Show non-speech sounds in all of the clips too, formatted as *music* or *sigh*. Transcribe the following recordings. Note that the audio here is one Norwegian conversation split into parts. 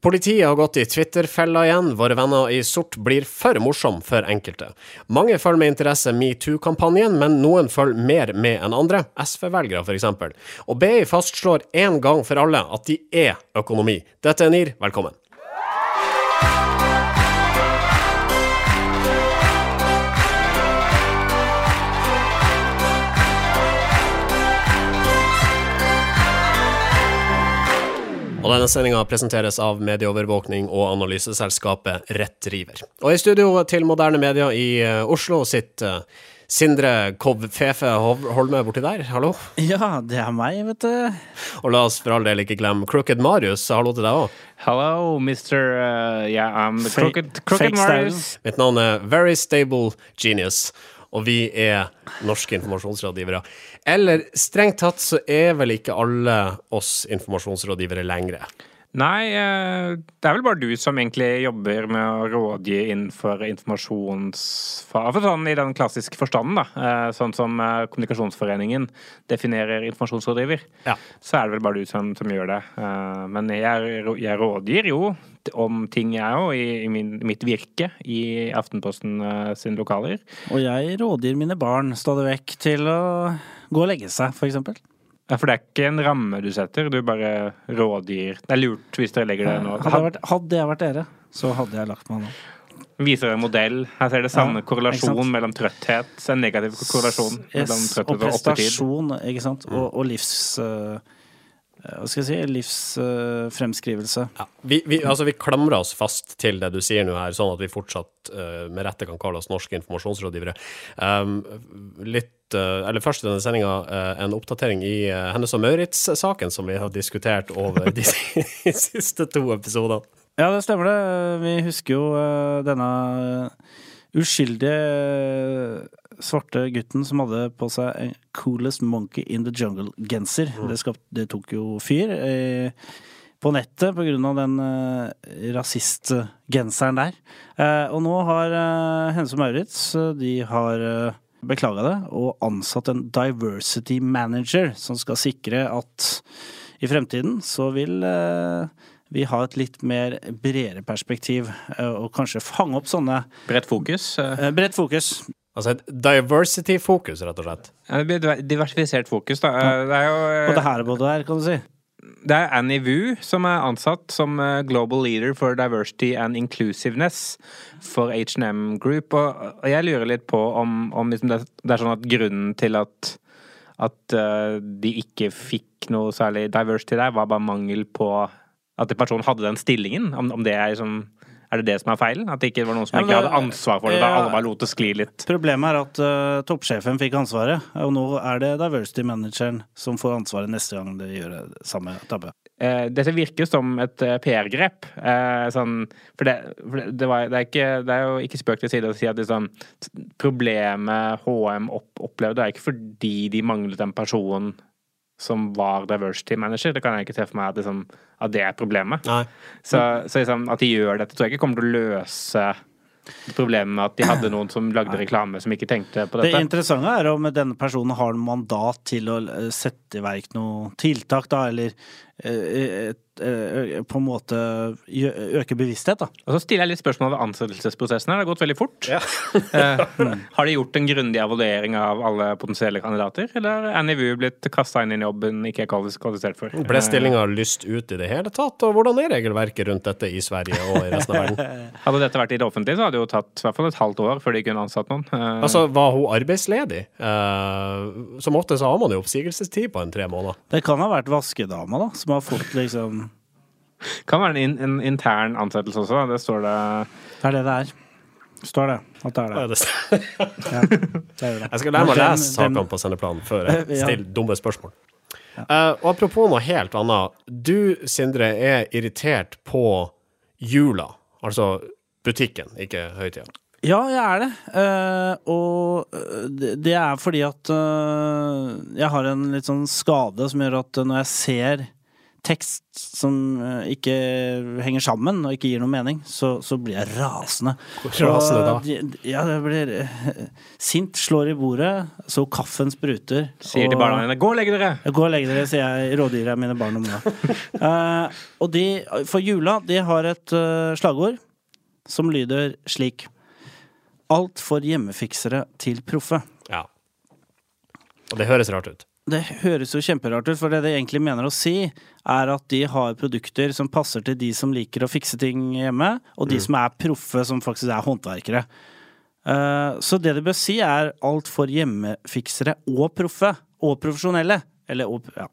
Politiet har gått i Twitter-fella igjen. Våre venner i sort blir for morsom for enkelte. Mange følger med interesse metoo-kampanjen, men noen følger mer med enn andre. SV-velgere, f.eks. Og BI fastslår en gang for alle at de er økonomi. Dette er NIR, velkommen. Og denne sendinga presenteres av medieovervåkning og analyseselskapet Rettriver. Og i studio til Moderne Media i eh, Oslo sitter eh, Sindre Kov Fefe Holme borti der, hallo. Ja, det er meg, vet du. Og la oss for all del ikke glemme Crooked Marius, hallo til deg òg. Hello, Mr. Uh, yeah, I'm the crooked, crooked Marius. Mitt navn er Very Stable Genius, og vi er norske informasjonsrådgivere. Eller strengt tatt så er vel ikke alle oss informasjonsrådgivere lenger. Nei, eh, det er vel bare du som egentlig jobber med å rådgi innenfor informasjonsfag. For sånn i den klassiske forstanden, da. eh, Sånn som eh, Kommunikasjonsforeningen definerer informasjonsrådgiver. Ja. Så er det vel bare du som, som gjør det. Men jeg, jeg rådgir jo om ting, jeg òg, i, i min, mitt virke i Aftenposten sine lokaler. Og jeg rådgir mine barn stadig vekk til å gå og legge seg, eksempel. Ja, For det er ikke en ramme du setter, du bare rådgir. Det er lurt hvis dere legger det nå. Hadde jeg vært, hadde jeg vært dere, så hadde jeg lagt meg nå. viser en modell. Her ser det samme Ja, korrelasjon mellom trøtthet. En negativ korrelasjon mellom trøtthet og og prestasjon. Og, og livs... eh, hva skal jeg si? Livsfremskrivelse. Ja. Vi, vi, altså, vi klamrer oss fast til det du sier nå her, sånn at vi fortsatt uh, med rette kan kalle oss norske informasjonsrådgivere. Um, litt uh, Eller først i denne sendinga en oppdatering i Hennes og Maurits-saken, som vi har diskutert over de *laughs* siste to episodene. Ja, det stemmer det. Vi husker jo eh, denne uskyldige eh, svarte gutten som hadde på seg en 'Coolest Monkey in the Jungle'-genser. Det, det tok jo fyr eh, på nettet på grunn av den eh, rasistgenseren der. Eh, og nå har eh, Hennes og Maurits eh, de har eh, beklaga det og ansatt en diversity manager som skal sikre at i fremtiden så vil eh, vi ha et litt mer bredere perspektiv, eh, og kanskje fange opp sånne Bredt fokus. Bredt fokus. Altså et diversity-fokus, rett og slett. ja, Det blir diver- diversifisert fokus, da. Eh, Det er jo På det her og både der, kan du si. Det er Annie Wu som er ansatt som eh, Global Leader for Diversity and Inclusiveness for H&M Group. Og, jeg lurer litt på om, om liksom det, det er sånn at grunnen til at, at eh, de ikke fikk noe særlig diversity der, var bare mangel på at en person hadde den stillingen. Om, om det er liksom Er det det som er feilen? At det ikke var noen som Ja, det- hadde ansvar for det, da alle bare lot det skli litt? Problemet er at uh, toppsjefen fikk ansvaret, og nå er det diversity manageren som får ansvaret neste gang de gjør det samme tabbe. Uh, dette virker som et uh, PR-grep. Eh, sånn, for det, for det, det, var, det, er ikke, det er jo ikke spøk til side å si at liksom, problemet HM opp, opplevde, er ikke fordi de manglet en person som var diversity manager. Det kan jeg ikke se for meg at, liksom, at det er problemet. Nei. Så, så liksom, at de gjør dette, tror jeg ikke kommer til å løse problemet med at de hadde noen som lagde reklame som ikke tenkte på dette. Det interessante er om denne personen har mandat til å eh, sette i verk noe tiltak, da, eller på en måte øke bevissthet, da. Og så stiller jeg litt spørsmål ved ansettelsesprosessen. her. Det har gått veldig fort. Ja. *laughs* har de gjort en grundig evaluering av alle potensielle kandidater, eller er NIVU blitt kasta inn i jobben ikke er kvalifisert for? Ble stillinga lyst ut i det hele tatt, og hvordan er regelverket rundt dette i Sverige og i resten av verden? Eh, *laughs* Hadde dette vært i det offentlige, så hadde det jo tatt i hvert fall et halvt år før de kunne ansatt noen. Eh, Altså, var hun arbeidsledig? Eh, som ofte så har man jo oppsigelsestid på en tre måneder. Det kan ha vært vaskedama, da, som har fått liksom kan være en, in, en intern ansettelse også. Det står det Det er det det er. Står det at det er Ja, det. det- *laughs* Ja, det er det. Jeg skal lære meg å lese sakene på sendeplanen før jeg *laughs* Ja. stiller dumme spørsmål. Eh, og apropos noe helt annet. Du, Sindre, er irritert på jula. Altså butikken, ikke høytida. Ja, jeg er det. Uh, og eh, det, det er fordi at uh, jeg har en litt sånn skade som gjør at når jeg ser tekst som eh, ikke henger sammen og ikke gir noen mening, så, så blir jeg rasende. Rasende da? De- Ja, jeg blir eh, sint, slår i bordet, så kaffen spruter. Sier til barna dine 'gå og legg dere'! Gå og legg dere, sier jeg, rådgir jeg mine barn om det. *laughs* uh, og de, for jula, de har et uh, slagord som lyder slik. Alt for hjemmefiksere til proffe. Ja. Og det høres rart ut. Det høres jo kjemperart ut, for det de egentlig mener å si, er at de har produkter som passer til de som liker å fikse ting hjemme, og de som er proffe, som faktisk er håndverkere. Uh, så det de bør si, er alt for hjemmefiksere og proffe. Og profesjonelle. Eller og, ja.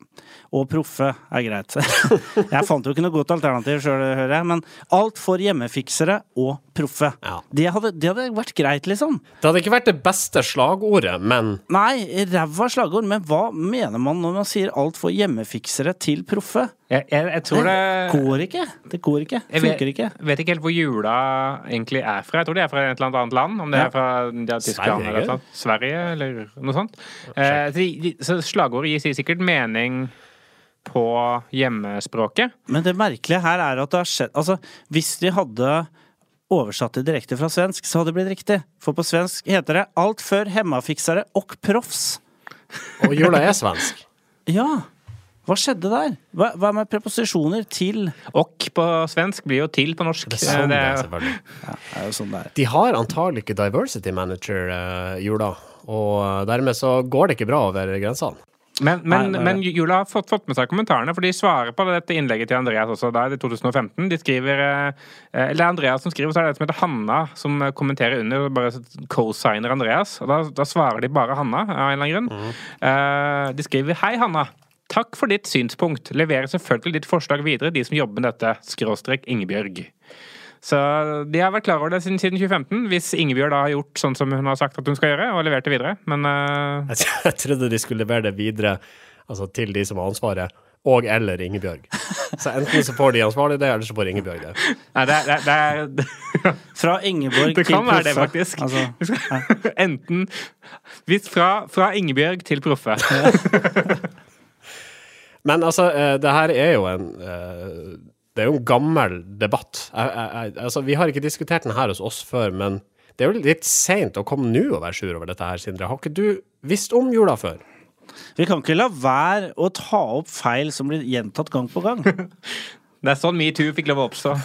og proffe er greit. *laughs* jeg fant jo ikke noe godt alternativ sjøl, hører jeg, men alt for hjemmefiksere og proffe. Ja. Det, hadde, det hadde vært greit, liksom. Det hadde ikke vært det beste slagordet, men Nei, ræva slagord, men hva mener man når man sier alt for hjemmefiksere til proffe? Jeg, jeg, jeg tror det Det går ikke. Det går ikke. Jeg vet, Funker ikke. vet ikke helt hvor jula egentlig er fra. Jeg tror det er fra et eller annet land. Om det Ja. er fra ja, Tyskland Sverige? eller noe sånt. Sverige eller noe sånt. Eh, så så slagordet gir sikkert mening på hjemmespråket. Men det merkelige her er at det har skjedd Altså, hvis de hadde oversatt det direkte fra svensk, så hadde det blitt riktig. For på svensk heter det 'alt før hemmafiksere og proffs'. Og jula er svensk. *laughs* Ja. Hva skjedde der? Hva, hva med preposisjoner til Og på svensk blir jo til på norsk. Det er sånn Eh, det er, selvfølgelig. Ja, Det er jo sånn det er. De har antagelig ikke diversity manager, eh, jula. Og dermed så går det ikke bra over grensene. Men, men, Nei, men Jula har fått, fått med seg kommentarene, for de svarer på dette innlegget til Andreas også. Da er det 2015. De skriver eh, Eller det er Andreas som skriver, så er det en som heter Hanna som eh, kommenterer under. Bare co-signer Andreas. Og da, da svarer de bare Hanna, av en eller annen grunn. Eh, de skriver Hei, Hanna. Takk for ditt synspunkt. Leverer selvfølgelig ditt forslag videre, de som jobber med dette. Skråstrek Ingebjørg. Så de har vært klar over det siden, siden 2015, hvis Ingebjørg da har gjort sånn som hun har sagt at hun skal gjøre, og levert det videre. Men uh... Jeg, *laughs* jeg trodde de skulle levere det videre altså til de som har ansvaret, og eller Ingebjørg. Så enten så får de ansvarlig det, eller så får Ingebjørg det. Nei, det er, det er, det er *laughs* Fra Ingeborg Det kan være det, faktisk. Altså, ja. *laughs* Enten hvis fra, fra Ingebjørg til proffe. Men altså, eh, det her er jo en eh, Det er jo en gammel debatt. Jeg, jeg, jeg, altså, vi har ikke diskutert den her hos oss før, men det er jo litt seint å komme nå og være sur over dette her, Sindre. Har ikke du visst om jula før? vi kan ikke la være å ta opp feil som blir gjentatt gang på gang. *laughs* Det er sånn metoo fikk lov å oppstå. *laughs*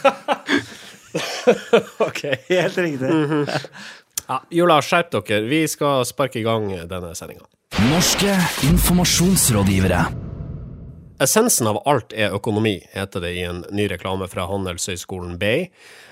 Ok. Helt riktig. *laughs* Ja, jula, skjerp dere. Vi skal sparke i gang denne sendinga. Norske informasjonsrådgivere. Essensen av alt er økonomi, heter det i en ny reklame fra Handelshøyskolen BI.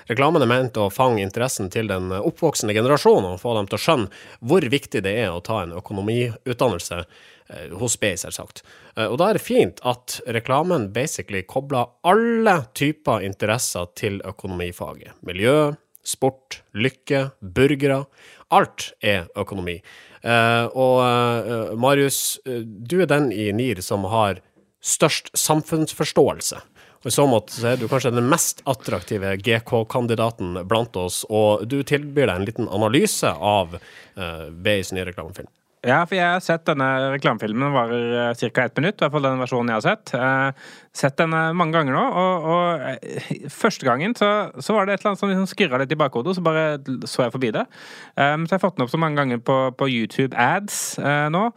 Reklamen er ment å fange interessen til den oppvoksende generasjonen og få dem til å skjønne hvor viktig det er å ta en økonomiutdannelse eh, hos BI, selvsagt. Eh, Og da er det fint at reklamen basically kobler alle typer interesser til økonomifaget. Miljø, sport, lykke, burgere. Alt er økonomi. Eh, Og Marius, du er den i NIR som har størst samfunnsforståelse. Og I så måte så er du kanskje den mest attraktive GK-kandidaten blant oss, og du tilbyr deg en liten analyse av uh, BIs nye reklamefilm. Ja, for jeg har sett denne reklamefilmen. Varer ca. ett minutt. I hvert fall den versjonen jeg har sett. Eh, sett den eh, mange ganger nå. Og, og eh, første gangen så, så var det et eller annet som liksom skurra litt i bakhodet, så bare så jeg forbi det. Um, så jeg har fått den opp så mange ganger på, på YouTube ads eh, nå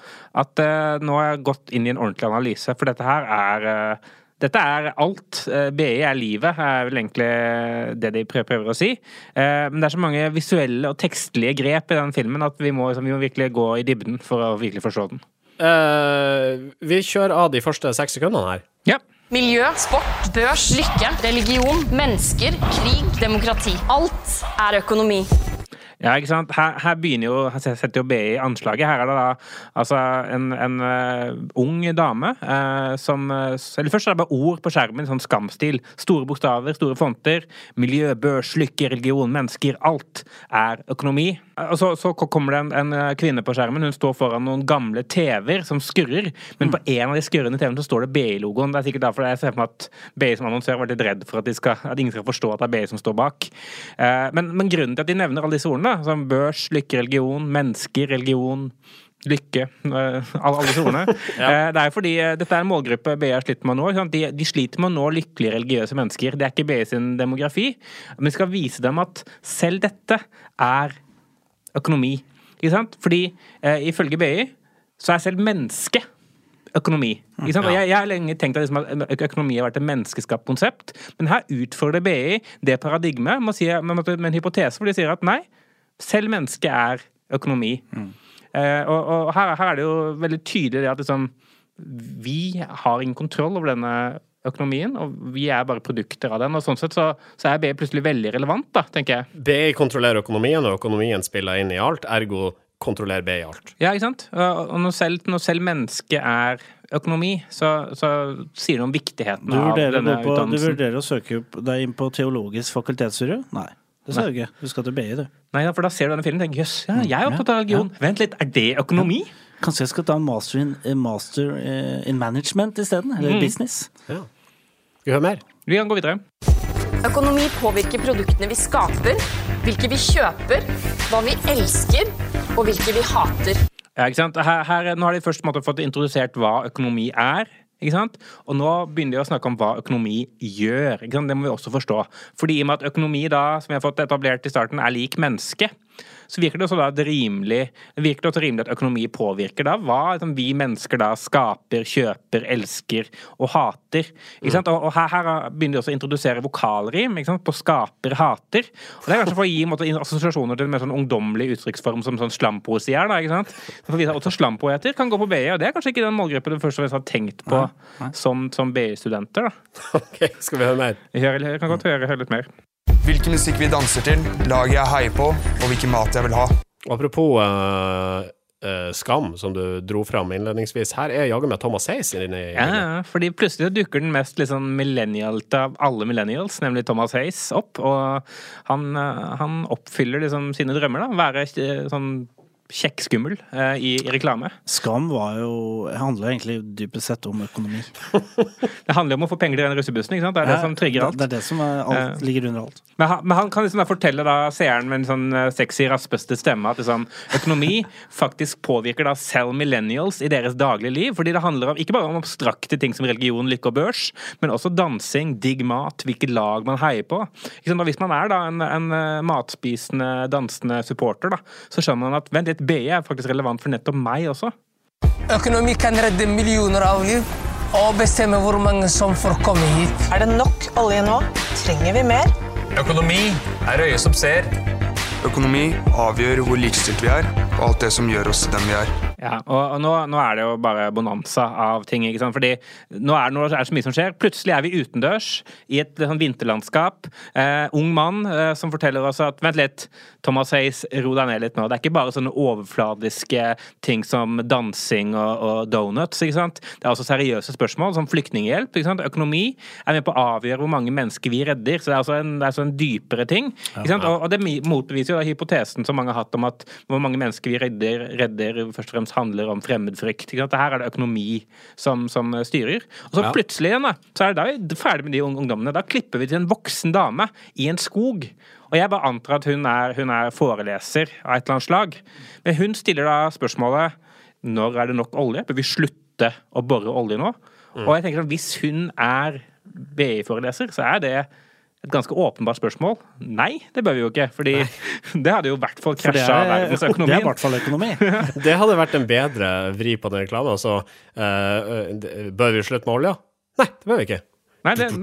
at eh, nå har jeg gått inn i en ordentlig analyse, for dette her er eh, dette er alt. Eh, BI er livet, er vel egentlig det de prøver å si. Eh, Men det er så mange visuelle og tekstlige grep i den filmen at vi må, vi må virkelig gå i dybden for å virkelig forstå den. Uh, vi kjører av de første seks sekundene her. Ja. Miljø, sport, børs, lykke, religion, mennesker, krig, demokrati. Alt er økonomi. Ja, ikke sant? Her, her begynner jo, her setter jo BI anslaget. Her er det da altså en, en uh, ung dame uh, som eh, Eller først er det bare ord på skjermen, sånn skamstil. Store bokstaver, store fonter. Miljø, børs, lykke, religion, mennesker. Alt er økonomi. Og så, så kommer det en, en eh, kvinne på skjermen. Hun står foran noen gamle TV-er som skurrer. Men på en av de skurrende TV-ene så står det BI-logoen. Det er sikkert derfor jeg ser for meg at BI som annonsør har vært litt redd for at, de skal, at ingen skal forstå at det er BI som står bak. Eh, men, men grunnen til at de nevner alle disse ordene, som børs, lykke, religion, mennesker, religion lykke, eh, alle, alle disse ordene. *laughs* Eh, Det er fordi dette er en målgruppe BI har slitt med å nå. De, de sliter med å nå lykkelige religiøse mennesker. Det er ikke BI sin demografi. Men vi skal vise dem at selv dette er økonomi. Ikke sant? Fordi eh, ifølge BI så er selv mennesket økonomi. Ikke sant? Og jeg, jeg har lenge tenkt at, liksom, økonomi har vært et menneskeskapt konsept, men her utfordrer BI det paradigmet med, si, med, en hypotese hvor de sier at nei, selv mennesket er økonomi. Eh, og og her, her er det jo veldig tydelig det at liksom, vi har ingen kontroll over denne økonomien, og vi er bare produkter av den. og Sånn sett så, så er BI plutselig veldig relevant, da, tenker jeg. BI kontrollerer økonomien, og økonomien spiller inn i alt, ergo kontrollerer BI alt. Ja, ikke sant? Og når selv, når selv mennesket er økonomi, så, så sier det om viktigheten av denne på, utdannelsen. du vurderer å søke deg inn på teologisk fakultetsstyre? Nei. Det sa du ikke. Du skal til BI, du. Nei, ja, for da ser du denne filmen og tenker jøss, ja, jeg er opptatt av religion. Vent litt, er det økonomi? Kanskje jeg skal ta en master in, eh, master eh, in management isteden? Eller business? Ja. Vi hører mer? Vi kan gå videre. Økonomi påvirker produktene vi skaper, hvilke vi kjøper, hva vi elsker og hvilke vi hater. Ja, ikke sant? Her, her, nå har de først måte fått introdusert hva økonomi er. Ikke sant? Og nå begynner de å snakke om hva økonomi gjør. Ikke sant? Det må vi også forstå. Fordi i og med at økonomi da, som vi har fått etablert i starten, er lik menneske, så virker det også da rimelig, virker det også rimelig at økonomi påvirker da hva liksom, vi mennesker da skaper, kjøper, elsker og hater. Ikke sant? Og, og her, her begynner de også å introdusere vokalrim ikke sant? på skaper, hater. Og det er kanskje for å gi måte, assosiasjoner til en mer sånn ungdommelig uttrykksform som sånn slampoesi er. da, ikke sant? For vi også slampoeter kan gå på BI, og det er kanskje ikke den målgruppen du først og fremst har tenkt på som, som BI-studenter. da. *laughs* Ok, skal vi høre mer? Jeg kan godt høre, høre litt mer. Hvilken musikk vi danser til, laget jeg heier på, og hvilken mat jeg vil ha. Apropos uh, uh, Skam, som du dro fram innledningsvis. Her er jaggu meg Thomas Hayes inni Ja, ja, fordi plutselig dukker den mest liksom millennialte av alle millennials, nemlig Thomas Hayes, opp. Og han, eh, han oppfyller liksom sine drømmer, da. Være sånn kjekkskummel eh, i, i reklame. Skam var jo handler egentlig dypest sett om økonomi. *laughs* Det handler om å få penger til den russebussen, ikke sant? Det er det som trigger alt. Det er det som er alt, ligger under alt. Men han, men han kan liksom da fortelle da seeren med en sånn eh, sexy, raspeste stemme at liksom, økonomi *laughs* faktisk påvirker da selv millennials i deres daglige liv. Fordi det handler om, ikke bare om abstrakte ting som religion, lykke og børs, men også dansing, digg mat, hvilket lag man heier på. Ikke sant? Og hvis man er da en, en eh, matspisende, dansende supporter, da, så skjønner man at vent litt, BE er faktisk relevant for nettopp meg også. Økonomi kan redde millioner av liv og bestemme hvor mange som får komme hit. Er det nok olje nå? Trenger vi mer? Økonomi er øyet som ser. Økonomi avgjør hvor likestilt vi er, og alt det som gjør oss den vi er. Ja, og, og nå, nå er det jo bare bonanza av ting. ikke sant? Fordi nå er, nå er det så mye som skjer. Plutselig er vi utendørs i et sånn vinterlandskap. Eh, ung mann eh, som forteller oss at Vent litt, Thomas Hayes, ro deg ned litt nå. Det er ikke bare sånne overfladiske ting som dansing og, og donuts. ikke sant? Det er også seriøse spørsmål som flyktninghjelp. ikke sant? Økonomi er med på å avgjøre hvor mange mennesker vi redder. Så det er altså en, det er altså en dypere ting. ikke sant? Og, og det motbeviser jo da hypotesen som mange har hatt om at hvor mange mennesker vi redder, redder først og fremst handler om fremmedfrykt. Her er det økonomi som, som styrer. Og så Ja. plutselig igjen, da, så er det da er ferdig med de ungdommene. Da klipper vi til en voksen dame i en skog. Og jeg bare antar at hun er, hun er foreleser av et eller annet slag. Men hun stiller da spørsmålet når er det nok olje? Bør vi slutte å bore olje nå? Og jeg tenker at hvis hun er BI-foreleser, så er det et ganske åpenbart spørsmål. Nei, det bør vi jo ikke. Fordi *laughs* det hadde jo i hvert fall krasja verdensøkonomien. det er i hvert fall økonomi. *laughs* Det hadde vært en bedre vri på den reklamen. Altså, eh, bør vi slutte med olja? Nei, det bør vi ikke. Nei, det, uh,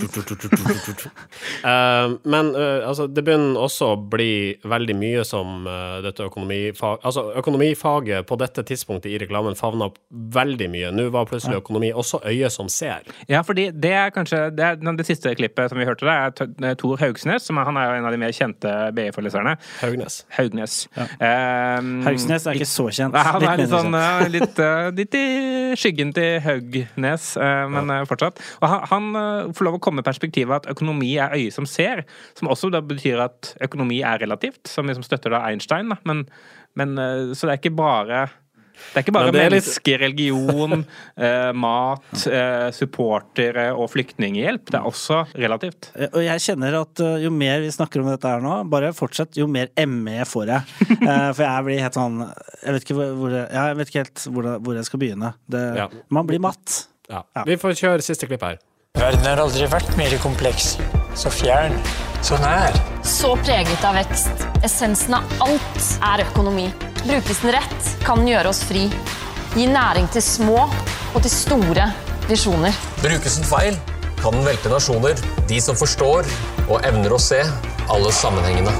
*laughs* men uh, altså, det begynner også å bli veldig mye som uh, dette økonomifag... Altså, økonomifaget på dette tidspunktet i reklamen favna veldig mye. Nå var plutselig økonomi også øyet som ser. Ja, fordi det er kanskje Det, er, det siste klippet som vi hørte, det er Tor Haugsnes, som er, han er jo en av de mer kjente BI-foreleserne. Haugnes. Haugnes. Um, Haugsnes er ikke så kjent. Nei, han er Litt sånn litt, litt i skyggen til Haugnes, eh, men fortsatt. Og han, han får lov å komme med perspektivet at økonomi er øyet som ser, som også da betyr at økonomi er relativt, som liksom støtter da Einstein. Da. Men, men, eh, så det er ikke bare Det er ikke bare er litt- religion, *laughs* eh, mat, eh, supportere og flyktninghjelp. Det er også relativt. Eh, Og jeg kjenner at eh, jo mer vi snakker om dette her nå, bare fortsett, jo mer ME får jeg. *laughs* Eh, For jeg blir helt sånn Jeg vet ikke hvor, jeg, jeg vet ikke helt hvor, hvor jeg skal begynne. Det, Ja. Man blir matt. Ja. Vi får kjøre siste klipp her. Verden har aldri vært mer kompleks. Så fjern. Så nær. Så preget av vekst. Essensen av alt er økonomi. Brukes den rett, kan den gjøre oss fri. Gi næring til små og til store visjoner. Brukes den feil, kan den velte nasjoner. De som forstår og evner å se alle sammenhengene.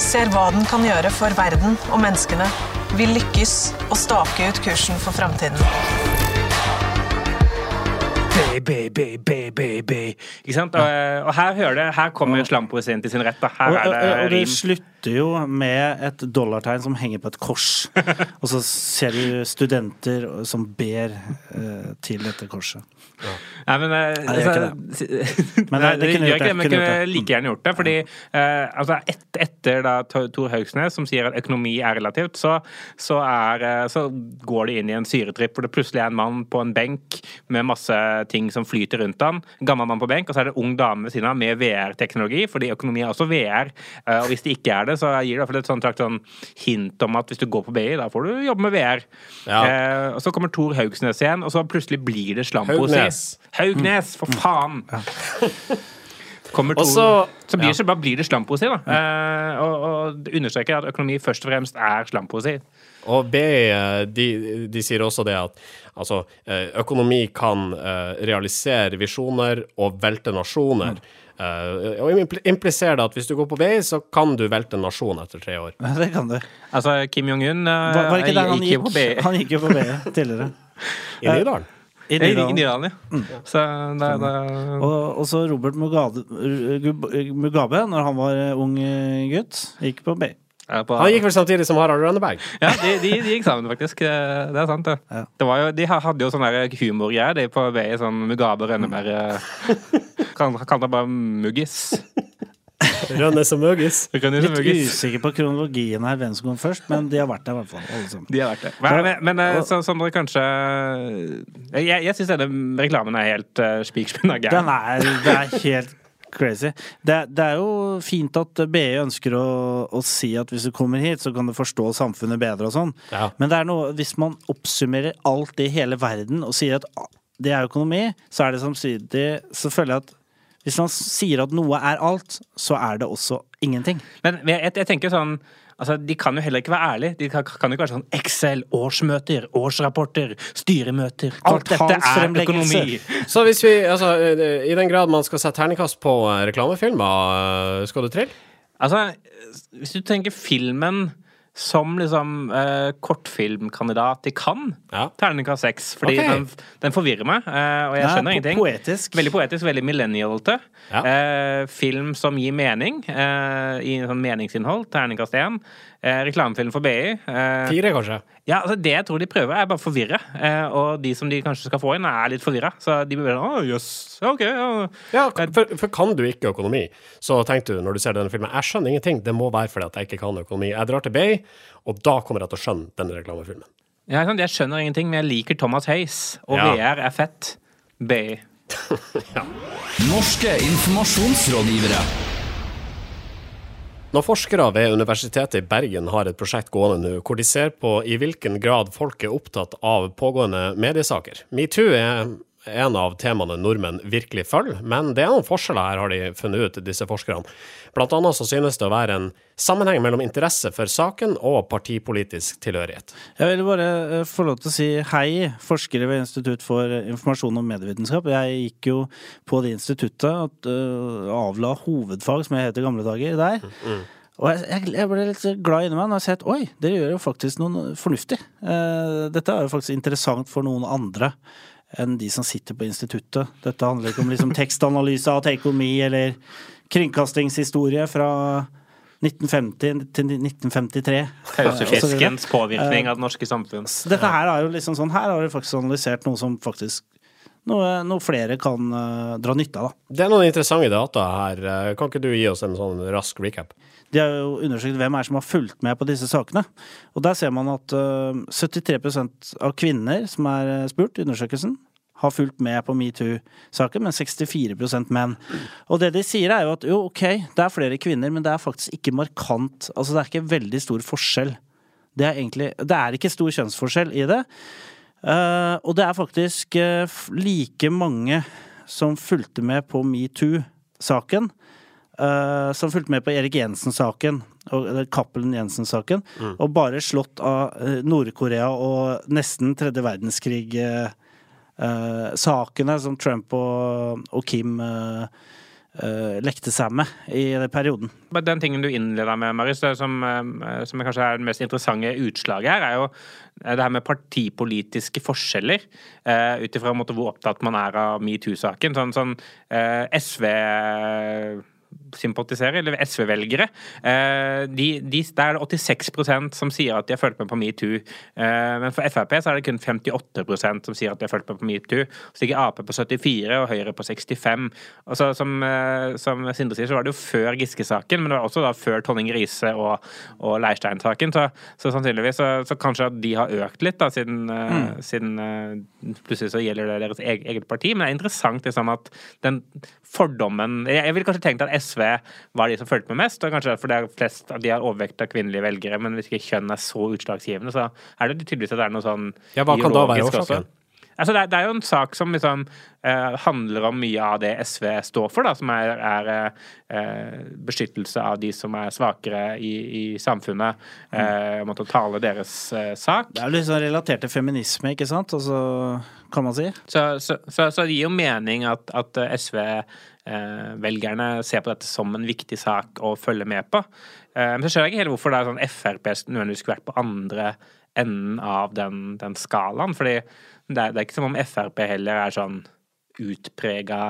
Ser hva den kan gjøre for verden og menneskene. Vil lykkes og stake ut kursen for framtiden. Baby, baby, baby. Ikke sant? Og, og her, hører det, her kommer slampoesien til sin rett. Da. Her er det rim. Slutter jo med et dollartegn som henger på et kors. *laughs* Og så ser du studenter som ber eh, til dette korset. Nei, men altså, Nei, det gjør det. Men det- det kunne gjort det, men kunne like gjerne gjort det. Fordi eh, altså et, etter da Tor Haugsnes, som sier at økonomi er relativt, så, så, er, eh, så går det inn i en syretripp hvor det plutselig er en mann på en benk med masse ting som flyter rundt han. Gammel mann på benk, og så er det ung dame ved siden av med VR-teknologi, fordi økonomi er også VR. eh, og hvis det ikke er det, så jeg gir i hvert fall et sånt, trakt, sånn hint om at hvis du går på BI, da får du jobbe med VR. Ja. Eh, og så kommer Tor Haugsnes igjen, og så plutselig blir det slampoesi. Haugnes. Haugnes, for faen! *laughs* Kommer to, så, så- blir, ja. det, så bare blir det slampoesi, da. Eh, og, og understreker at økonomi først og fremst er slampoesi. Og B, eh, de, de sier også det at altså, eh, økonomi kan eh, realisere visjoner og velte nasjoner. Eh, og impliserer det at hvis du går på vei, så kan du velte en nasjon etter tre år. Det kan du. Altså, Kim Jong-un uh, Var, var ikke der han gikk jo gikk? på vei Han gikk jo på BI tidligere. *laughs* I Nydalen. I I Nydalen. ja. Mm. Så det, det Og også Robert Mugabe, Mugabe, når han var ung gutt, gikk på BI. er på, Han gikk vel samtidig som Harald Rønneberg. Ja, de, de, de gikk sammen, faktisk. Eh, Det er sant, det. Ja. det var jo, de hadde jo sånn humorgreier, de på BI. Sånn Mugabe *laughs* Eh, kan- det bare Muggis. *laughs* Rønnes og Møgis. Rønnes og Litt Muggis. usikker på kronologien her, hvem som kom først, men de har vært der i hvert fall, alle sammen. De har vært det. Men, men, men eh, så, som dere kanskje Jeg, jeg syns denne reklamen er helt uh, spikerspinna Den gæren. er, det er helt crazy. Det, det er jo fint at BI ønsker å, å si at hvis du kommer hit, så kan du forstå samfunnet bedre og sånn. Ja. Men det er noe, hvis man oppsummerer alt i hele verden og sier at det er økonomi, så er det samtidig Så føler jeg at hvis man sier at noe er alt, så er det også ingenting. Men jeg, jeg, tenker sånn Altså, De kan jo heller ikke være ærlige. De kan, kan jo ikke være sånn Excel, årsmøter, årsrapporter, styremøter. Alt dette er økonomi. Så hvis vi, altså, i den grad man skal sette terningkast på eh, reklamefilmer, eh, skal du trille? Altså, hvis du tenker filmen som liksom eh, kortfilmkandidat til Cannes, Ja. terningkast seks. Fordi okay. den, den forvirrer meg, eh, og jeg Ja, skjønner ingenting. poetisk. Veldig poetisk, veldig millennial-te. Ja. Eh, film som gir mening, eh, i sånn meningsinnhold, terningkast én. Eh, reklamefilm for BI. Eh, Fire, kanskje? ja, altså Det jeg tror de prøver, er bare å forvirre. Eh, og de som de kanskje skal få inn, er litt forvirra. Så de blir sånn Å, jøss. OK. Ja. Ja, for, for kan du ikke økonomi, så tenkte du når du ser denne filmen Jeg skjønner ingenting. Det må være fordi at jeg ikke kan økonomi. Jeg drar til BI, og da kommer jeg til å skjønne denne reklamefilmen. Ja, jeg skjønner ingenting, men jeg liker Thomas Hays, Og Ja. VR er fett. BI. *laughs* Norske informasjonsrådgivere. Når forskere ved Universitetet i Bergen har et prosjekt gående nå, hvor de ser på i hvilken grad folk er opptatt av pågående mediesaker. Metoo er en av temaene nordmenn virkelig følger, men det er noen forskjeller her, har de funnet ut, disse forskerne. Blant annet så synes det å være en sammenheng mellom interesse for saken og partipolitisk tilhørighet. Jeg vil bare eh, få lov til å si hei, forskere ved Institutt for informasjon og medievitenskap. Jeg gikk jo på det instituttet og eh, avla hovedfag, som jeg het i gamle dager, der. Og jeg, jeg, jeg ble litt glad inni meg når jeg ser at oi, dere gjør jo faktisk noe fornuftig. Eh, dette er jo faktisk interessant for noen andre enn de som sitter på instituttet. Dette handler ikke om liksom tekstanalyse av tekonomi eller kringkastingshistorie fra 1950 til 1953. Pausefiskens påvirkning av det norske samfunn. Dette her er jo liksom sånn Her har du faktisk analysert noe som faktisk noe, noe flere kan uh, dra nytte av. da. Det er noen interessante data her. Eh, Kan ikke du gi oss en sånn rask recap? De har jo undersøkt hvem er som har fulgt med på disse sakene. Og der ser man at uh, 73% av kvinner som er eh, spurt i undersøkelsen, har fulgt med på metoo-saken, men 64% menn. Og det de sier er jo at jo, ok, det er flere kvinner, men det er faktisk ikke markant Altså det er ikke veldig stor forskjell. Det er egentlig Det er ikke stor kjønnsforskjell i det. Uh, og det er faktisk uh, like mange som fulgte med på metoo-saken, uh, som fulgte med på Erik Jensen-saken, eller Cappelen Jensen-saken, og bare slått av Nord-Korea og nesten tredje verdenskrig-sakene som Trump og, og Kim uh, lekte seg med i den perioden. Den tingen du innleda med, Marius, som, som kanskje er det mest interessante utslaget her, er jo det her med partipolitiske forskjeller. Uh, Ut ifra hvor opptatt man er av metoo-saken. Sånn, sånn uh, SV sympatisere, eller SV-velgere. Eh, de, de, der er det 86% som sier at de har fulgt med på metoo. Eh, men for Frp så er det kun 58% som sier at de har fulgt med på metoo. Så ligger Ap på 74 og Høyre på 65. Og så, som, eh, som Sindre sier, så var det jo før Giske-saken, men det var også da før Tonning Riise og, og Leirstein-saken. Så, så sannsynligvis så, så kanskje at de har økt litt, da, siden, mm. siden plutselig så gjelder det deres eget parti. Men det er interessant liksom at den fordommen Jeg, jeg ville kanskje tenkt at SV var de som fulgte med mest, og kanskje derfor det er flest de har overvekt av kvinnelige velgere, men hvis ikke kjønn er så utslagsgivende, så er det tydeligvis at det er noe sånn Ja, hva kan da være årsaken? også. Altså, det, er, det er jo en sak som liksom eh, handler om mye av det SV står for, da, som er, er eh, beskyttelse av de som er svakere i, i samfunnet. Eh, måtte tale deres eh, sak. Det er jo litt sånn relatert til feminisme, ikke sant? Altså, kan man si. Så, så, så, så det gir jo mening at, at SV-velgerne ser på dette som en viktig sak å følge med på. Eh, Men så skjønner jeg ikke helt hvorfor det er sånn Frp nødvendigvis skulle vært på andre enden av den, den skalaen. Fordi det er, det er ikke som om Frp heller er sånn utprega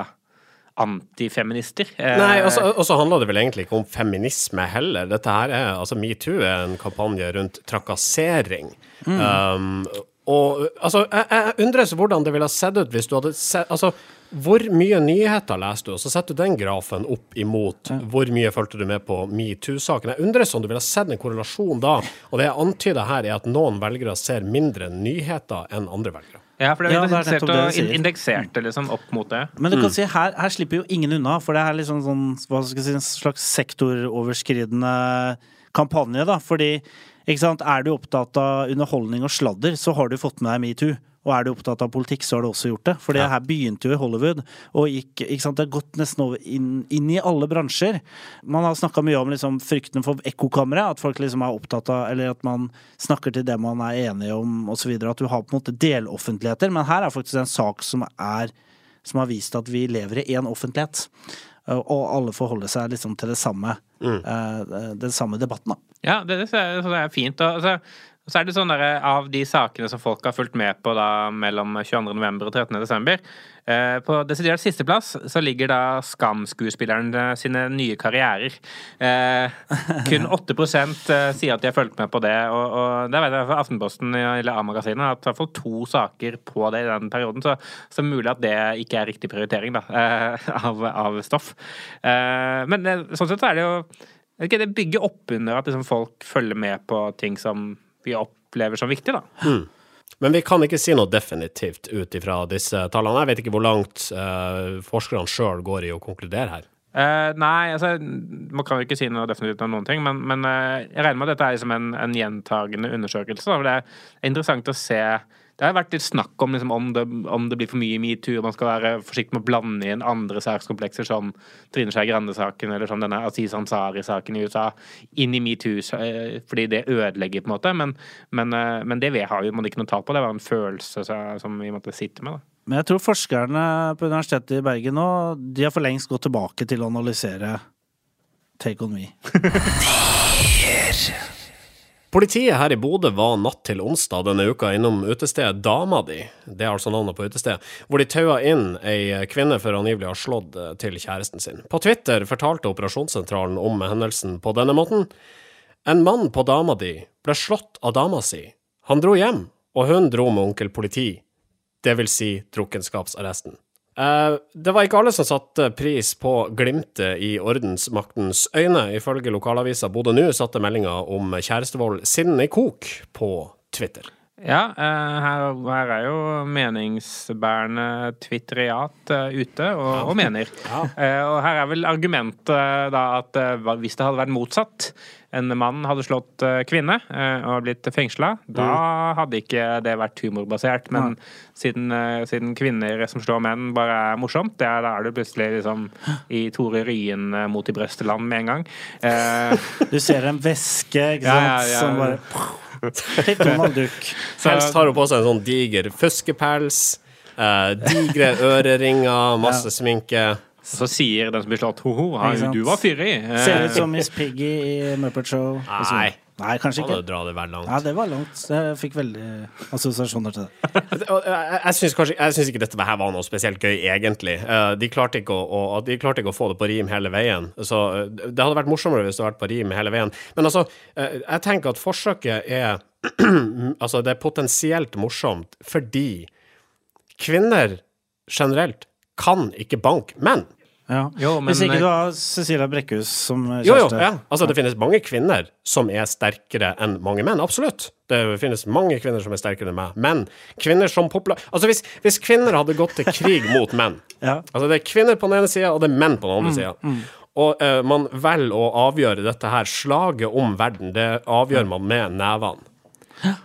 antifeminister. Eh, Nei, og så- handler det vel egentlig ikke om feminisme heller. Dette her er, altså Metoo er en kampanje rundt trakassering. Um, og altså, jeg, jeg undres hvordan det ville ha sett ut hvis du hadde sett Altså, hvor mye nyheter leser du, og så setter du den grafen opp imot hvor mye fulgte du med på metoo-saken. Jeg undres om du ville ha sett en korrelasjon da. Og det jeg antyder her, er at noen velgere ser mindre nyheter enn andre velgere. Ja, for det Ja, er det er interessert det og indeksert det liksom opp mot det. Men du kan si her, her slipper jo ingen unna, for det er liksom sånn, hva skal jeg si, en slags sektoroverskridende kampanje, da. Fordi, ikke sant, er du opptatt av underholdning og sladder, så har du fått med deg metoo. Og er du opptatt av politikk, så har du også gjort det. For det her begynte jo i Hollywood, og gikk, ikke sant, det har gått nesten over inn, inn i alle bransjer. Man har snakka mye om liksom frykten for ekkokamre, at folk liksom er opptatt av Eller at man snakker til det man er enige om, osv. At du har på en måte deloffentligheter. Men her er faktisk en sak som er som har vist at vi lever i én offentlighet. Og alle forholder seg liksom til det samme, mm. den samme debatten, da. Ja, det, det, det er fint. Og så, og så er det sånn der, av de sakene som folk har fulgt med på da mellom 22. november og 13. desember eh, På desidert sisteplass så ligger da Skam-skuespillerne sine nye karrierer. Eh, kun *laughs* 8 eh, sier at de har fulgt med på det, og, og der vet jeg fra Aftenposten eller A-magasinet at i hvert fall to saker på det i den perioden, så, så mulig at det ikke er riktig prioritering da, eh, av, av stoff. Eh, men eh, sånn sett så er det jo Det bygger opp under at liksom, folk følger med på ting som vi opplever som viktig, da. Men vi kan ikke si noe definitivt ut ifra disse tallene. Jeg vet ikke hvor langt eh, forskerne sjøl går i å konkludere her. Eh, nei, altså Man kan jo ikke si noe definitivt om noen ting, men, men eh, jeg regner med at dette er liksom en, en gjentagende undersøkelse. Da, det er interessant å se Det har vært litt snakk om liksom, om, det, om det blir for mye metoo, og man skal være forsiktig med å blande inn andre sakskomplekser som Trine Skei Grande-saken eller som denne Aziz Ansari-saken i USA inn i metoo, eh, fordi det ødelegger, på en måte. Men, men, eh, men det har vi man ikke noe tall på. Det var en følelse så- som vi måtte sitte med. da. Men jeg tror forskerne på Universitetet i Bergen nå, de har for lengst gått tilbake til å analysere Take On Me. *laughs* Politiet her i Bodø var natt til onsdag denne uka innom utestedet Dama di, det er altså navnet på utestedet, hvor de taua inn ei kvinne for angivelig å ha slått eh, til kjæresten sin. På Twitter fortalte operasjonssentralen om hendelsen på denne måten. En mann på dama di ble slått av dama si. Han dro hjem, og hun dro med onkel politi det vil si drukkenskapsarresten. Eh, det var ikke alle som satte pris på glimtet i ordensmaktens øyne. Ifølge lokalavisa Bodø Nu satte meldinga om kjærestevold sinnene i kok på Twitter. Ja, eh, her, her er jo meningsbærende twitteriat eh, ute og, og mener. *laughs* Ja. Og her er vel argumentet da at eh, hvis det hadde vært motsatt, en mann hadde slått eh, kvinne eh, og blitt fengsla, da hadde ikke det vært humorbasert. Men siden, eh, siden kvinner som slår menn bare er morsomt, det er, da er du plutselig liksom i Tore Ryen eh, mot i brøsteland med en gang. Eh, *laughs* Du ser en væske ikke sant, ja, ja. som bare Litt Donald Duck. *laughs* Helst har hun på seg en sånn diger fuskepels, eh, digre *laughs* øreringer, masse sminke. så sier den som blir slått ho-ho, du var fyrig. Eh, Ser ut som Miss Piggy i Muppet Show. Nei. Nei, kanskje ikke. dra det vel langt. Ja, det var langt. Jeg fikk veldig assosiasjoner til det. *laughs* Jeg, jeg syns kanskje Jeg synes ikke dette her var noe spesielt gøy, egentlig. Eh, De klarte ikke å, å, de klarte ikke å få det på rim hele veien. Så eh, Det hadde vært morsommere hvis det hadde vært på rim hele veien. Men altså, eh, jeg tenker at forsøket er *clears throat* Altså, det er potensielt morsomt fordi kvinner generelt kan ikke banke menn. Ja. Jo, men- Hvis ikke du har Cecilia Brekkhus som kjæreste. Jo, jo, ja. Altså, det finnes mange kvinner som er sterkere enn mange menn. Absolutt. Det finnes mange kvinner som er sterkere enn meg. Men kvinner som popula... Altså, hvis, hvis kvinner hadde gått til krig *laughs* mot menn Ja. Altså, det er kvinner på den ene sida, og det er menn på den andre sida. Og uh, man velger å avgjøre dette her slaget om verden. Det avgjør man med nevene.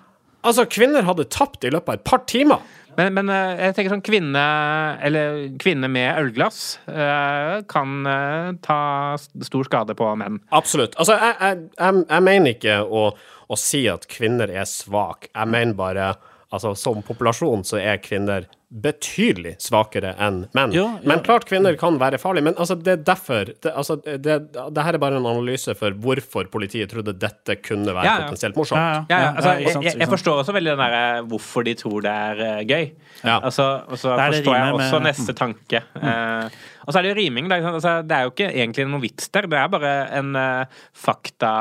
Altså, kvinner hadde tapt i løpet av et par timer. Men, men eh, jeg tenker sånn kvinne Eller kvinne med ølglass eh, kan eh, ta stor skade på menn. Absolutt. Altså, jeg, jeg, jeg, jeg mener ikke å, å si at kvinner er svake. Jeg mener bare Altså, som populasjon så er kvinner betydelig svakere enn menn. Ja, ja. Men klart kvinner kan være farlige. Men altså, det er derfor det, altså, det, det her er bare en analyse for hvorfor politiet trodde dette kunne være Ja, ja. potensielt morsomt. Ja, Ja, ja, altså, jeg, jeg, jeg forstår også veldig den der eh, hvorfor de tror det er eh, gøy. Ja. Altså, og så forstår jeg også med- neste tanke. Uh, og så er det jo riming. Altså, det er jo ikke egentlig noen vits der. Det er bare en uh, fakta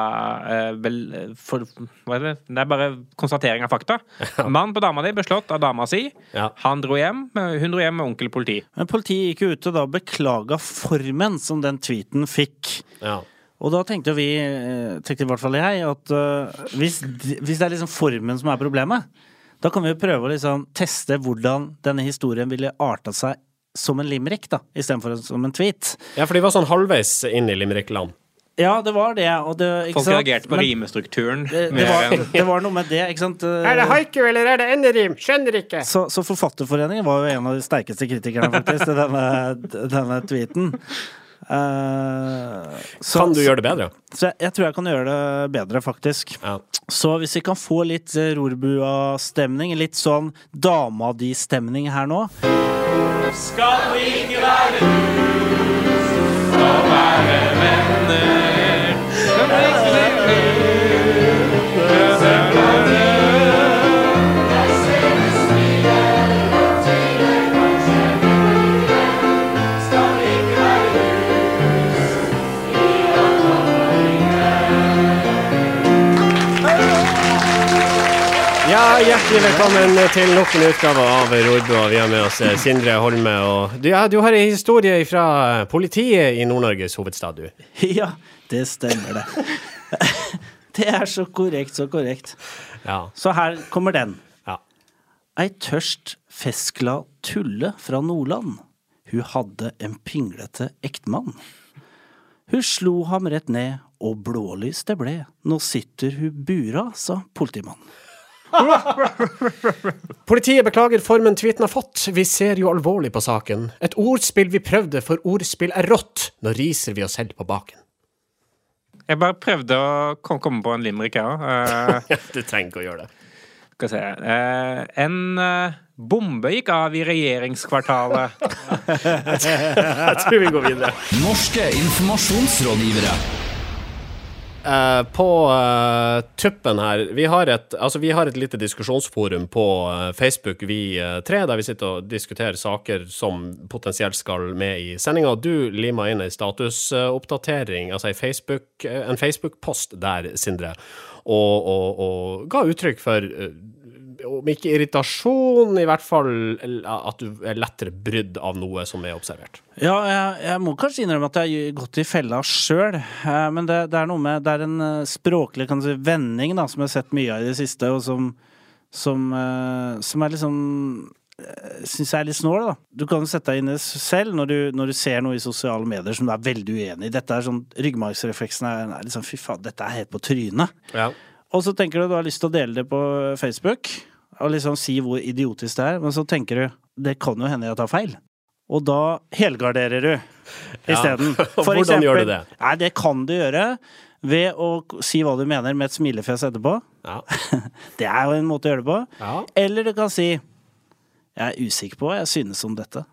vel, for, Hva er det? Det er bare konstatering av fakta. *laughs* Mann på dama di ble slått av dama si. Ja. Han dro hjem. eh, Hun dro hjem med onkel politi. Men politiet gikk jo ut og da beklaga formen som den tweeten fikk. Ja. Og da tenkte vi, eh, tenkte i hvert fall jeg, at uh, hvis, hvis det er liksom formen som er problemet, da kan vi jo prøve å liksom teste hvordan denne historien ville arta seg som en limerick, da, istedenfor som en tweet. ja, for de var sånn halvveis inn i limerickland. Ja, det var det, og det ikke Folk sant? reagerte på Men rimestrukturen. Det, det, var, det var noe med det, ikke sant. *laughs* Er det haiku eller er det enderim? Skjønner ikke. Så, så Forfatterforeningen var jo en av de sterkeste kritikerne, faktisk, til denne, *laughs* denne tweeten. Uh, så, Kan du gjøre det bedre? Så jeg, jeg tror jeg kan gjøre det bedre, faktisk. Ja. Så hvis vi kan få litt eh, Rorbua-stemning, litt sånn dama di-stemning her nå Ja, hjertelig velkommen til nok en utgave av Rorbua. Vi har med oss eh, Sindre Holme. Og du, ja, du har en historie fra politiet i Nord-Norges hovedstad, du. *laughs* Ja, det stemmer, det. *laughs* Det er så korrekt, så korrekt. Ja. Så her kommer den. ja. Ei tørst feskla tulle fra Nordland. Hun hadde en pinglete ektemann. Hun slo ham rett ned, og blålys det ble. Nå sitter hun bura, sa politimannen. Politiet beklager formen tweeten har fått. Vi ser jo alvorlig på saken. Et ordspill vi prøvde, for ordspill er rått. Nå riser vi oss selv på baken. Jeg bare prøvde å komme på en limerick, jeg òg. *laughs* Du trenger ikke å gjøre det. Skal vi se Uh, En uh, bombe gikk av i regjeringskvartalet. *laughs* Jeg tror vi går videre. Norske informasjonsrådgivere. Eh, på uh, tuppen her vi har, et, altså, vi har et lite diskusjonsforum på uh, Facebook, vi tre, der vi sitter og diskuterer saker som potensielt skal med i sendinga. Du lima inn ei statusoppdatering, altså en Facebook-post der, Sindre, og, og, og ga uttrykk for om ikke irritasjon, i hvert fall at du er lettere brydd av noe som er observert. Ja, jeg, jeg må kanskje innrømme at jeg har gått i fella sjøl. Men det, det, er noe med Det er en eh, språklig kan si, vending da, som jeg har sett mye av i det siste, og som, som, eh, som er liksom syns jeg er litt snål, da. Du kan sette deg inn i det selv når du, når du, ser noe i sosiale medier som du er veldig uenig i. Dette er sånn, Ryggmargsrefleksen er, er liksom fy faen, dette er helt på trynet. Ja. Og så tenker du at du har lyst til å dele det på Facebook, og liksom si hvor idiotisk det er, men så tenker du det kan jo hende jeg tar feil. Og da helgarderer du isteden. *laughs* Ja. Hvordan eksempel, gjør du det? Nei, det kan du gjøre ved å si hva du mener med et smilefjes etterpå. Ja. *laughs* det er jo en måte å gjøre det på. Ja. Eller du kan si jeg er usikker på hva jeg synes om dette.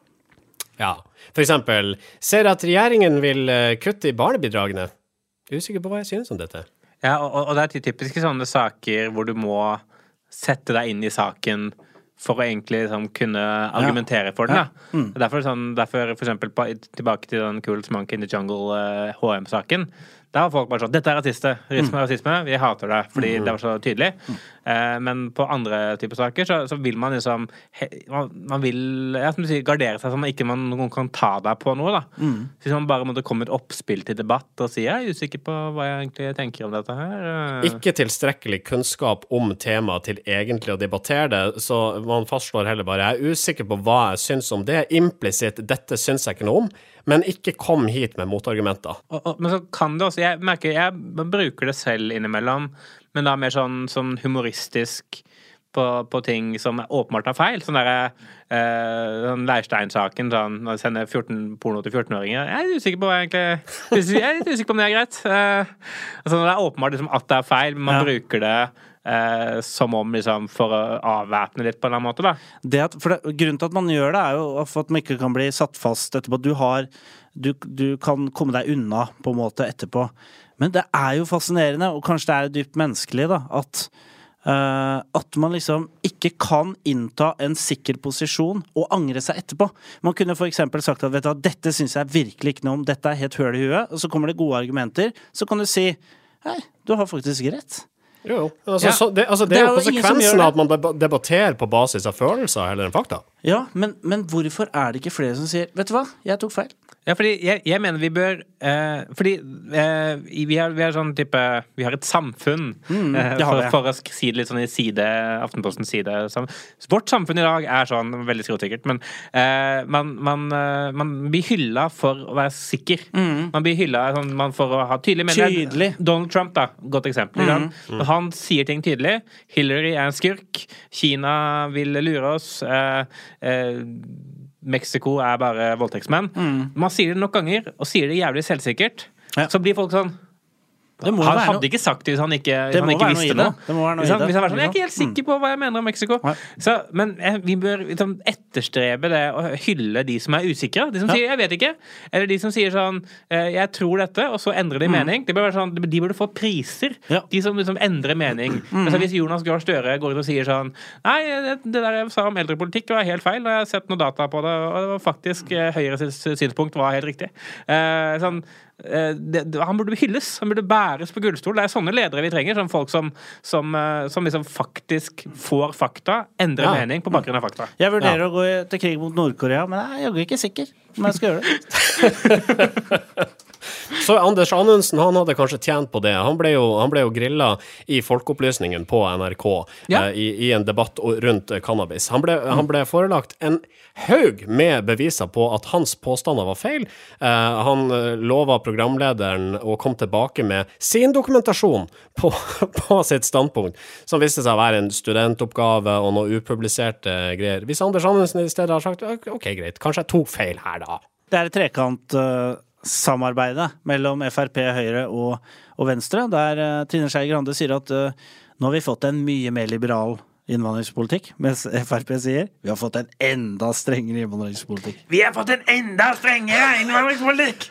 Ja. For eksempel ser at regjeringen vil eh, kutte i barnebidragene. Usikker på hva jeg synes om dette. Ja, og, og det er typiske sånne saker hvor du må sette deg inn i saken for å egentlig liksom, kunne argumentere for den. Da. Mm. Derfor, sånn, derfor for eksempel på, tilbake til den Cool Monkey in the Jungle uh, HM-saken. Da var folk bare sånn Dette er rasiste. Rasisme er rasisme. Vi hater det. Fordi Mm. det var så tydelig. Eh, men på andre typer saker så, så vil man liksom man, man vil ja, som du sier, gardere seg så man ikke man, noen kan ta deg på noe. da. Mm. Hvis man bare måtte komme et oppspill til debatt og si jeg er usikker på hva jeg egentlig tenker om dette her. eh. Ikke tilstrekkelig kunnskap om temaet til egentlig å debattere det, så man fastslår heller bare jeg er usikker på hva jeg syns om det. Implisitt 'dette syns jeg ikke noe om', men ikke kom hit med motargumenter. Og, og, men så kan det også Jeg merker jeg bruker det selv innimellom, men da mer sånn, sånn humoristisk på, på ting som åpenbart er feil. Sånn derre eh, sånn Leirstein-saken, sånn når de sender 14 porno til 14-åringer. Jeg er usikker på hva egentlig Jeg er litt usikker på om det er greit. Eh, altså det er åpenbart liksom, at det er feil, men man Ja. bruker det eh, som om liksom for å avvæpne litt på en eller annen måte, da. At, det, grunnen til at man gjør det, er jo for at man ikke kan bli satt fast etterpå. Du har du, du kan komme deg unna på en måte etterpå. Men det er jo fascinerende, og kanskje det er dypt menneskelig, da, at Uh, at man liksom ikke kan innta en sikker posisjon og angre seg etterpå. Man kunne eksempel sagt at vet du, dette syns jeg virkelig ikke noe om, dette er helt høl i huet, og så kommer det gode argumenter. Så kan du si hei, du har faktisk rett. Jo, altså, Ja. så det, altså, det, Det er jo jo konsekvensen av at man debatterer på basis av følelser heller enn fakta. Ja, men, men hvorfor er det ikke flere som sier vet du hva, jeg tok feil? Ja, fordi jeg, jeg mener vi bør eh, Fordi eh, vi, har, vi har sånn type Vi har et samfunn, Mm, eh, for, for å si det litt sånn i side Aftenpostens side. Vårt samfunn i dag er sånn, veldig skrotsikkert, men eh, man, man, eh, man blir hylla for å være sikker. Man blir hylla sånn, man for å ha tydelig mening. Mm. Tydelig. Donald Trump, da. Godt eksempel. Mm. Han, Han sier ting tydelig. Hillary er en skurk. Kina vil lure oss. Eh, eh, Mexico er bare voldtektsmenn. Man sier det nok ganger, og sier det jævlig selvsikkert. Ja. Så blir folk sånn Han hadde ikke sagt det hvis han ikke, hvis Det han ikke noe visste det. noe. Det noe Hvis han, det. hvis han var sånn, Jeg er ikke helt Mm. sikker på hva jeg mener om Mexico. Så, men eh, vi bør liksom etterstrebe det å hylle de som er usikre. De som sier 'jeg vet ikke', eller de som sier sånn eh, 'jeg tror dette', og så endrer de mening. Det bør være sånn, de burde få priser, Mm. De som liksom endrer mening. Altså, hvis Jonas Gahr Støre går ut og sier sånn 'nei, det, det der jeg sa om eldrepolitikk var helt feil', og jeg har sett noe data på det, og det var faktisk eh, Høyres synspunkt var helt riktig. Eh, sånn det, det- han burde hylles. Han burde bæres på gullstol. Det er sånne ledere vi trenger. Sånn folk som, som, eh, som liksom faktisk får fakta, endrer Ja. mening på bakgrunn av fakta. Jeg vurderer å gå til krig mot Nord-Korea, men jeg er jaggu ikke sikker om jeg skal gjøre det. *laughs* Så Anders Anundsen han hadde kanskje tjent på det. Han ble jo, han ble jo grilla i Folkeopplysningen på NRK Ja. eh, i, i en debatt rundt eh, cannabis. Han ble, han ble forelagt en haug med beviser på at hans påstander var feil. Eh, han eh, lova programlederen å komme tilbake med sin dokumentasjon på, *laughs* på sitt standpunkt, som viste seg å være en studentoppgave og noe upubliserte greier. Hvis Anders Anundsen i stedet har sagt OK, greit, kanskje jeg tok feil her, da. Det er et trekantsamarbeidet mellom Frp, Høyre og, og Venstre, der eh, Trine Skei Grande sier at uh, nå har vi fått en mye mer liberal innvandringspolitikk, mens Frp sier vi har fått en enda strengere innvandringspolitikk. Vi har fått en enda strengere innvandringspolitikk!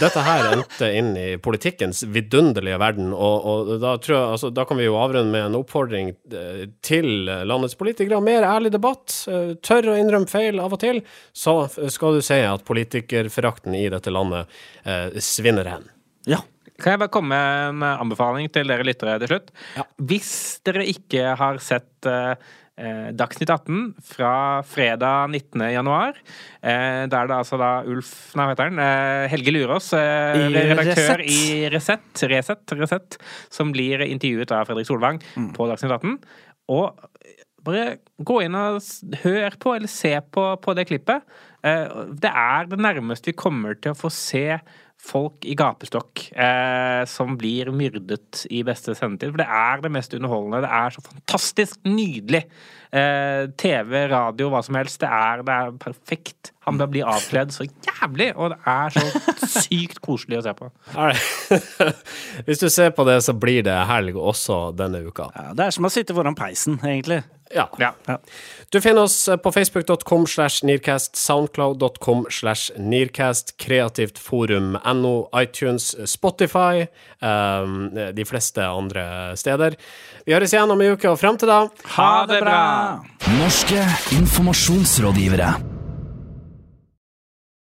Dette her endte inn i politikkens vidunderlige verden, og, og da, jeg, altså, da kan vi jo avrunde med en oppfordring eh, til landets politikere. Mer ærlig debatt. eh, Tør å innrømme feil av og til, så skal du se at politikerforakten i dette landet eh, svinner hen. Ja. Kan jeg bare komme med en anbefaling til dere lyttere til slutt? Ja. Hvis dere ikke har sett eh, Dagsnytt 18 fra fredag 19. januar, eh, der det altså da Ulf Nei, hva heter han? Eh, Helge Lurås, eh, redaktør i Resett, Resett, Resett, som blir intervjuet av Fredrik Solvang på Dagsnytt 18. Og bare gå inn og hør på, eller se på, på det klippet. Eh, Det er det nærmeste vi kommer til å få se folk i gapestokk eh, som blir myrdet i beste sendetid. For det er det mest underholdende. Det er så fantastisk nydelig. Eh, TV, radio, hva som helst. Det er, det er perfekt. Han blir avkledd så jævlig, og det er så sykt koselig å se på. *laughs* Hvis du ser på det, så blir det helg også denne uka. Ja, det er som å sitte foran peisen, egentlig. Ja. Du finner oss på facebook.com slash nearcast, soundcloud.com slash nearcast, kreativt forum, NO, iTunes, Spotify, um, de fleste andre steder. Vi høres igjen om en uke, og frem til da Ha det bra! Norske informasjonsrådgivere.